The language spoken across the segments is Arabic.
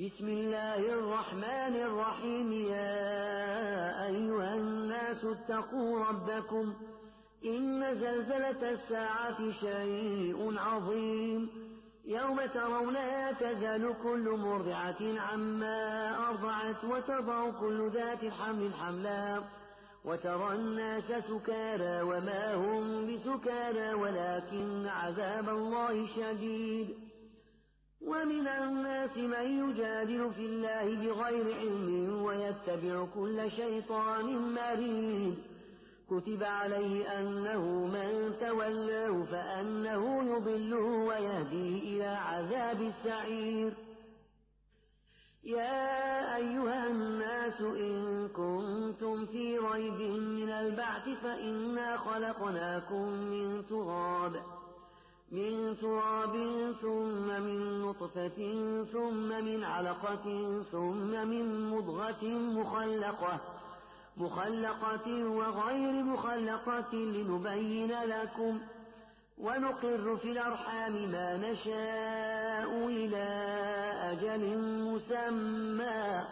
بسم الله الرحمن الرحيم. يا أيها الناس اتقوا ربكم إن زلزلة الساعة شيء عظيم. يوم ترونها تذل كل مرضعة عما أرضعت وتضع كل ذات حمل حملا. وترى الناس سكارى وما هم بسكارى ولكن عذاب الله شديد. ومن الناس من يجادل في الله بغير علم ويتبع كل شيطان مريد. كتب عليه أنه من تولاه فأنه يضله ويهديه إلى عذاب السعير. يا أيها الناس إن كنتم في ريب من البعث فإنا خلقناكم من تراب. من تراب ثم من نطفة ثم من علقة ثم من مضغة مخلقة مخلقة وغير مخلقة لنبين لكم ونقر في الأرحام ما نشاء إلى أجل مسمى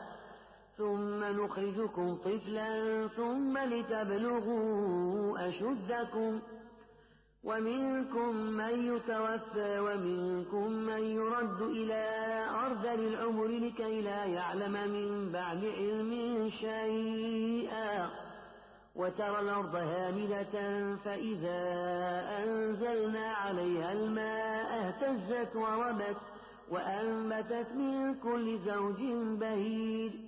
ثم نخرجكم طفلا ثم لتبلغوا أشدكم. ومنكم من يتوفى ومنكم من يرد إلى أرذل العمر لكي لا يعلم من بعد علم شيئا. وترى الأرض هامدة فإذا أنزلنا عليها الماء اهتزت وربت وأنبتت من كل زوج بهيج.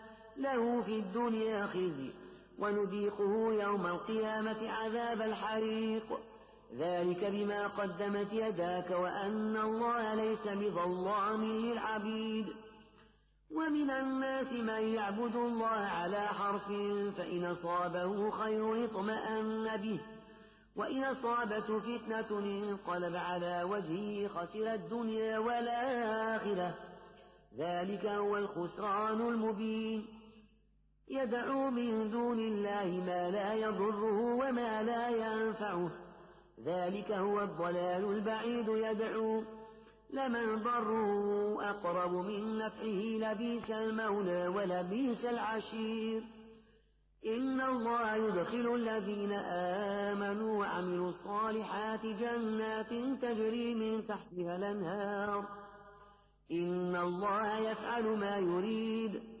له في الدنيا خزي ونذيقه يوم القيامة عذاب الحريق. ذلك بما قدمت يداك وأن الله ليس بظلام للعبيد. ومن الناس من يعبد الله على حرف فإن أصابه خير اطمأن به. وإن أصابته فتنة انقلب على وجهه خسر الدنيا والآخرة. ذلك هو الخسران المبين. يدعو من دون الله ما لا يضره وما لا ينفعه. ذلك هو الضلال البعيد يدعو. لمن ضره أقرب من نفعه لبيس المولى ولبيس العشير. إن الله يدخل الذين آمنوا وعملوا الصالحات جنات تجري من تحتها الأنهار. إن الله يفعل ما يريد.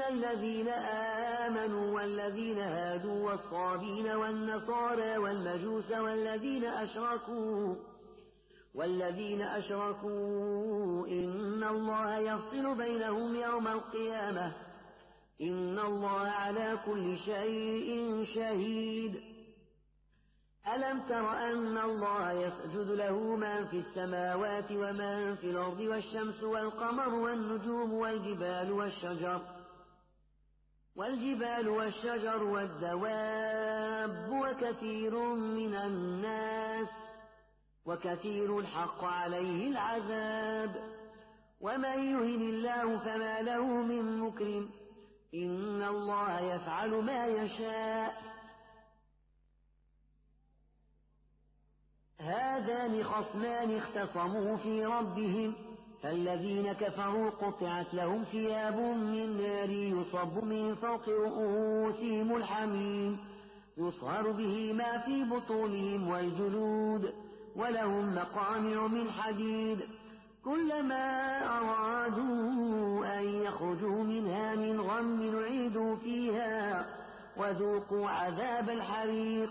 إن الذين آمنوا والذين هادوا والصابين والنصارى والمجوس والذين أشركوا والذين أشركوا إن الله يفصل بينهم يوم القيامة إن الله على كل شيء شهيد. ألم تر أن الله يسجد له من في السماوات ومن في الأرض والشمس والقمر والنجوم والجبال والشجر والجبال والشجر والدواب وكثير من الناس وكثير الحق عليه العذاب. ومن يهن الله فما له من مكرم. إن الله يفعل ما يشاء. هذان خصمان اختصموا في ربهم. فالذين كفروا قطعت لهم ثياب من نار يصب من فوق رؤوسهم الحميم يصهر به ما في بطونهم والجلود ولهم مقامع من حديد. كلما أرادوا أن يخرجوا منها من غم نعيدوا فيها وذوقوا عذاب الحريق.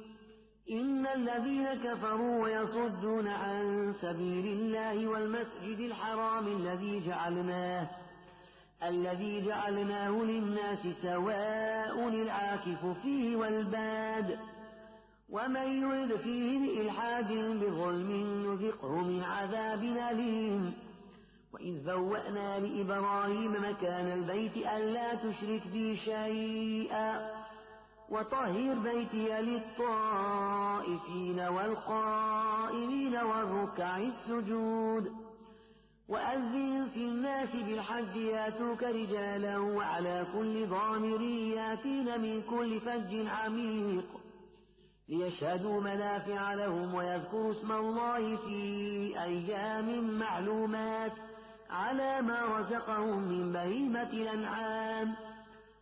إن الذين كفروا ويصدون عن سبيل الله والمسجد الحرام الذي جعلناه الذي جعلناه للناس سواء العاكف فيه والباد. ومن يرد فيه بإلحاد بظلم نذقه من عذاب أليم. وإذ بوأنا لإبراهيم مكان البيت ألا تشرك بي شيئا. وطهر بيتي للطائفين والقائمين والركع السجود. وأذن في الناس بالحج ياتوك رجالا وعلى كل ضامر ياتين من كل فج عميق. ليشهدوا منافع لهم ويذكروا اسم الله في أيام معلومات على ما رزقهم من بهيمة الأنعام.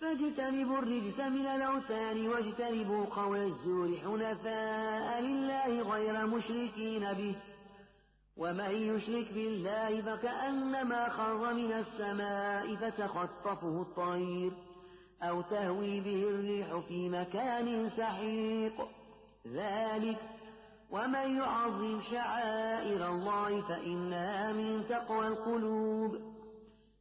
فاجتنبوا الرجس من الأوثان واجتنبوا قول الزور حنفاء لله غير مشركين به. ومن يشرك بالله فكأنما خر من السماء فتخطفه الطير أو تهوي به الريح في مكان سحيق. ذلك ومن يعظم شعائر الله فإنها من تقوى القلوب.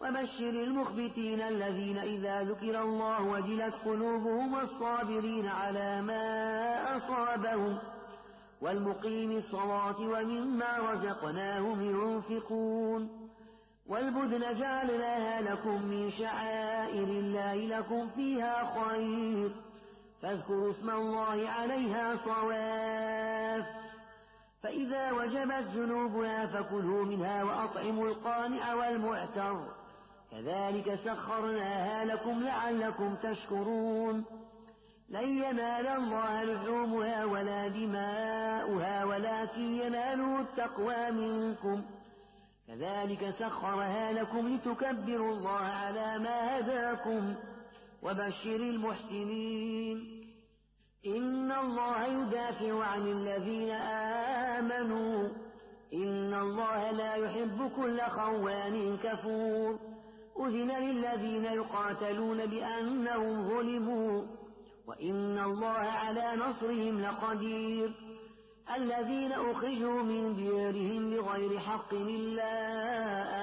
وبشر المخبتين الذين إذا ذكر الله وجلت قلوبهم والصابرين على ما أصابهم والمقيم الصلاة ومما رزقناهم ينفقون والبدن جعلناها لكم من شعائر الله لكم فيها خير فاذكروا اسم الله عليها صواف فإذا وجبت جنوبها فكلوا منها وأطعموا القانع والمعتر كذلك سخرناها لكم لعلكم تشكرون. لن ينال الله لحومها ولا دماؤها ولكن يناله التقوى منكم. كذلك سخرها لكم لتكبروا الله على ما هداكم وبشر المحسنين. إن الله يدافع عن الذين آمنوا. إن الله لا يحب كل خوان كفور. أذن للذين يقاتلون بأنهم ظلموا وإن الله على نصرهم لقدير. الذين أخرجوا من ديارهم بغير حق إلا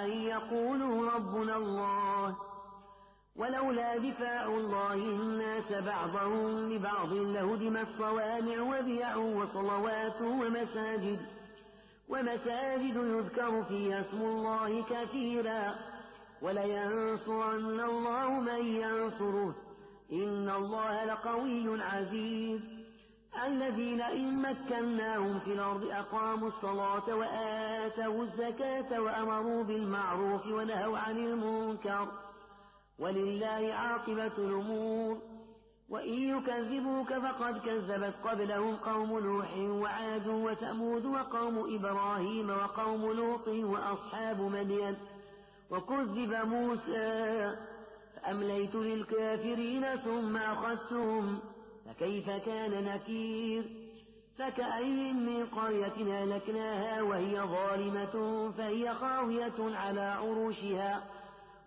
أن يقولوا ربنا الله. ولولا دفاع الله الناس بعضهم لبعض لهدمت صوامع وبيع وصلوات ومساجد ومساجد يذكر فيها اسم الله كثيرا. ولينصرن الله من ينصره. إن الله لقوي عزيز. الذين إن مكناهم في الأرض أقاموا الصلاة وآتوا الزكاة وأمروا بالمعروف ونهوا عن المنكر. ولله عاقبة الأمور. وإن يكذبوك فقد كذبت قبلهم قوم نوح وعاد وثمود وقوم إبراهيم وقوم لوط وأصحاب مدين. وكذب موسى فأمليت للكافرين ثم أخذتهم فكيف كان نكير؟ فكأي من قرية أهلكناها وهي ظالمة فهي خاوية على عروشها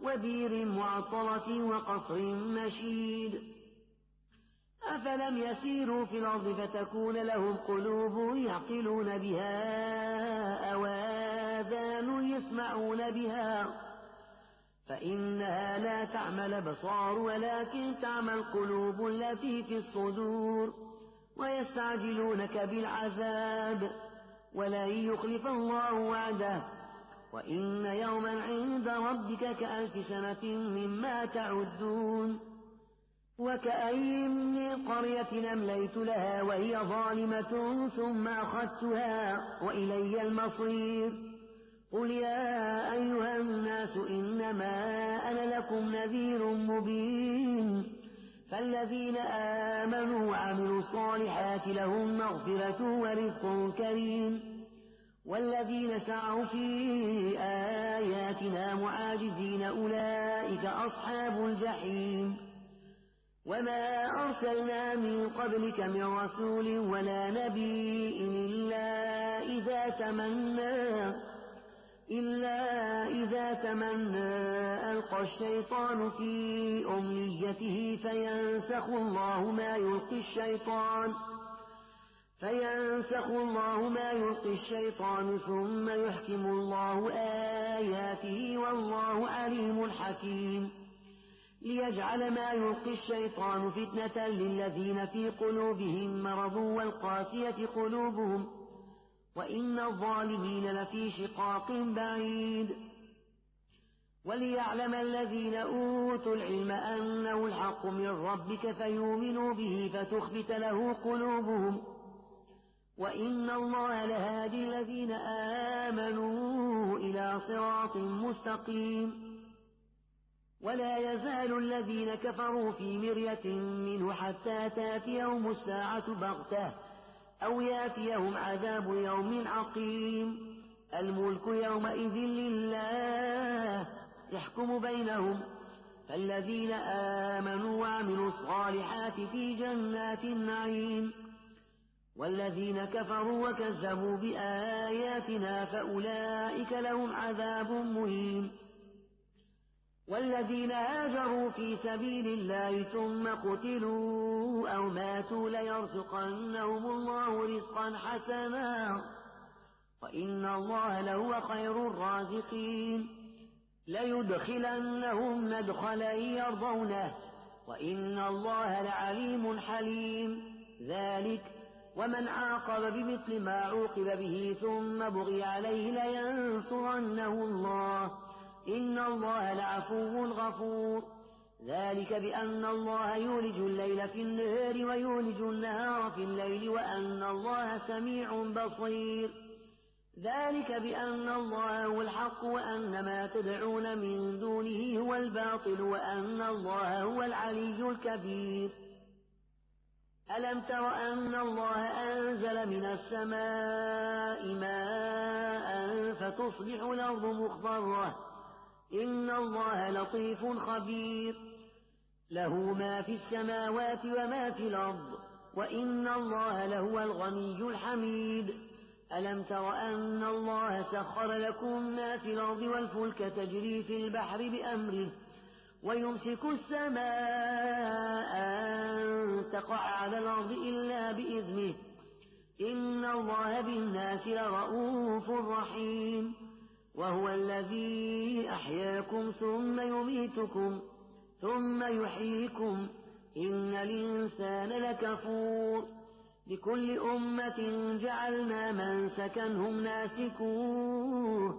وبير معطرة وقصر مشيد. أفلم يسيروا في الأرض فتكون لهم قلوب يعقلون بها أو آذان يسمعون بها. فإنها لا تعمى الأبصار ولكن تعمى القلوب التي في الصدور ويستعجلونك بالعذاب ولن يخلف الله وعده وإن يوما عند ربك كألف سنة مما تعدون وكأي من قرية أمليت لها وهي ظالمة ثم أخذتها وإلي المصير قل يا أيها الناس إنما أنا لكم نذير مبين فالذين آمنوا وعملوا الصالحات لهم مغفرة ورزق كريم والذين سعوا في آياتنا معاجزين أولئك أصحاب الجحيم وما أرسلنا من قبلك من رسول ولا نبي إلا إذا تمنى ألقى الشيطان في أمنيته فينسخ الله ما يلقي الشيطان فينسخ الله ما يلقي الشيطان ثم يحكم الله آياته والله عليم حكيم ليجعل ما يلقي الشيطان فتنة للذين في قلوبهم مرض والقاسية قلوبهم وإن الظالمين لفي شقاق بعيد وليعلم الذين أوتوا العلم أنه الحق من ربك فيؤمنوا به فتخبت له قلوبهم وإن الله لهادي الذين آمنوا إلى صراط مستقيم ولا يزال الذين كفروا في مرية منه حتى تاتيهم الساعة بغتة أو يأتيهم عذاب يوم عقيم. الملك يومئذ لله يحكم بينهم. فالذين آمنوا وعملوا الصالحات في جنات النعيم. والذين كفروا وكذبوا بآياتنا فأولئك لهم عذاب مهين. والذين هاجروا في سبيل الله ثم قتلوا أو ماتوا ليرزقنهم الله رزقا حسنا. وإن الله لهو خير الرازقين. ليدخلنهم مدخلا يرضونه وإن الله لعليم حليم. ذلك ومن عاقب بمثل ما عوقب به ثم بغي عليه لينصرنه الله. إن الله لعفو غفور. ذلك بأن الله يولج الليل في النهار ويولج النهار في الليل وأن الله سميع بصير. ذلك بأن الله هو الحق وأن ما تدعون من دونه هو الباطل وأن الله هو العلي الكبير. ألم تر أن الله أنزل من السماء ماء فتصبح الأرض مخضرة؟ إن الله لطيف خبير. له ما في السماوات وما في الأرض وإن الله لهو الغني الحميد. ألم تر أن الله سخر لكم ما في الأرض والفلك تجري في البحر بأمره ويمسك السماء أن تقع على الأرض إلا بإذنه إن الله بالناس لرؤوف رحيم وهو الذي أحياكم ثم يميتكم ثم يحييكم إن الإنسان لكفور لكل أمة جعلنا من سكنهم ناسكوه.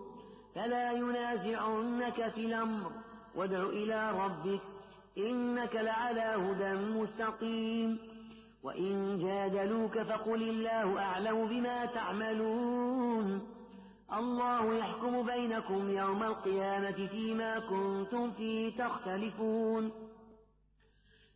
فلا ينازعنك في الأمر. وادع إلى ربك إنك لعلى هدى مستقيم. وإن جادلوك فقل الله أعلم بما تعملون. الله يحكم بينكم يوم القيامة فيما كنتم فيه تختلفون.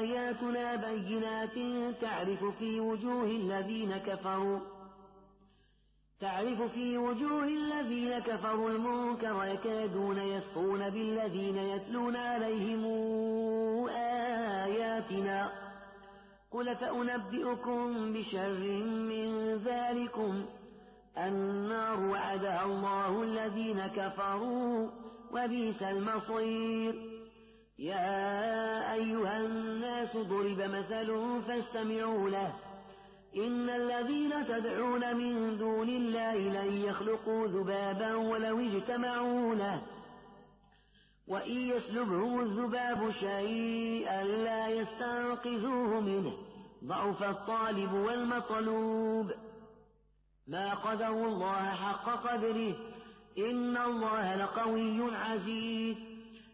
آياتنا بينات تعرف في وجوه الذين كفروا تعرف في وجوه الذين كفروا المنكر يكادون يسقون بالذين يتلون عليهم آياتنا. قل فأنبئكم بشر من ذلكم النار وعدها الله الذين كفروا وبئس المصير. ضرب مثل فاستمعوا له. إن الذين تدعون من دون الله لن يخلقوا ذبابا ولو اجتمعوا له. وإن يسلبهم الذباب شيئا لا يستنقذوه منه. ضعف الطالب والمطلوب. ما قدروا الله حق قدره. إن الله لقوي عزيز.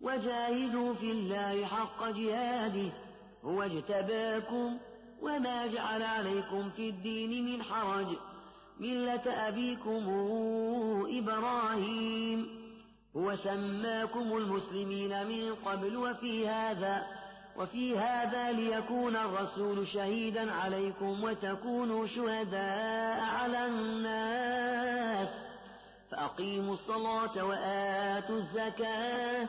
وجاهدوا في الله حق جهاده هو اجتباكم وما جعل عليكم في الدين من حرج. ملة أبيكم إبراهيم. هو سماكم المسلمين من قبل وفي هذا وفي هذا ليكون الرسول شهيدا عليكم وتكونوا شهداء على الناس. فأقيموا الصلاة وآتوا الزكاة.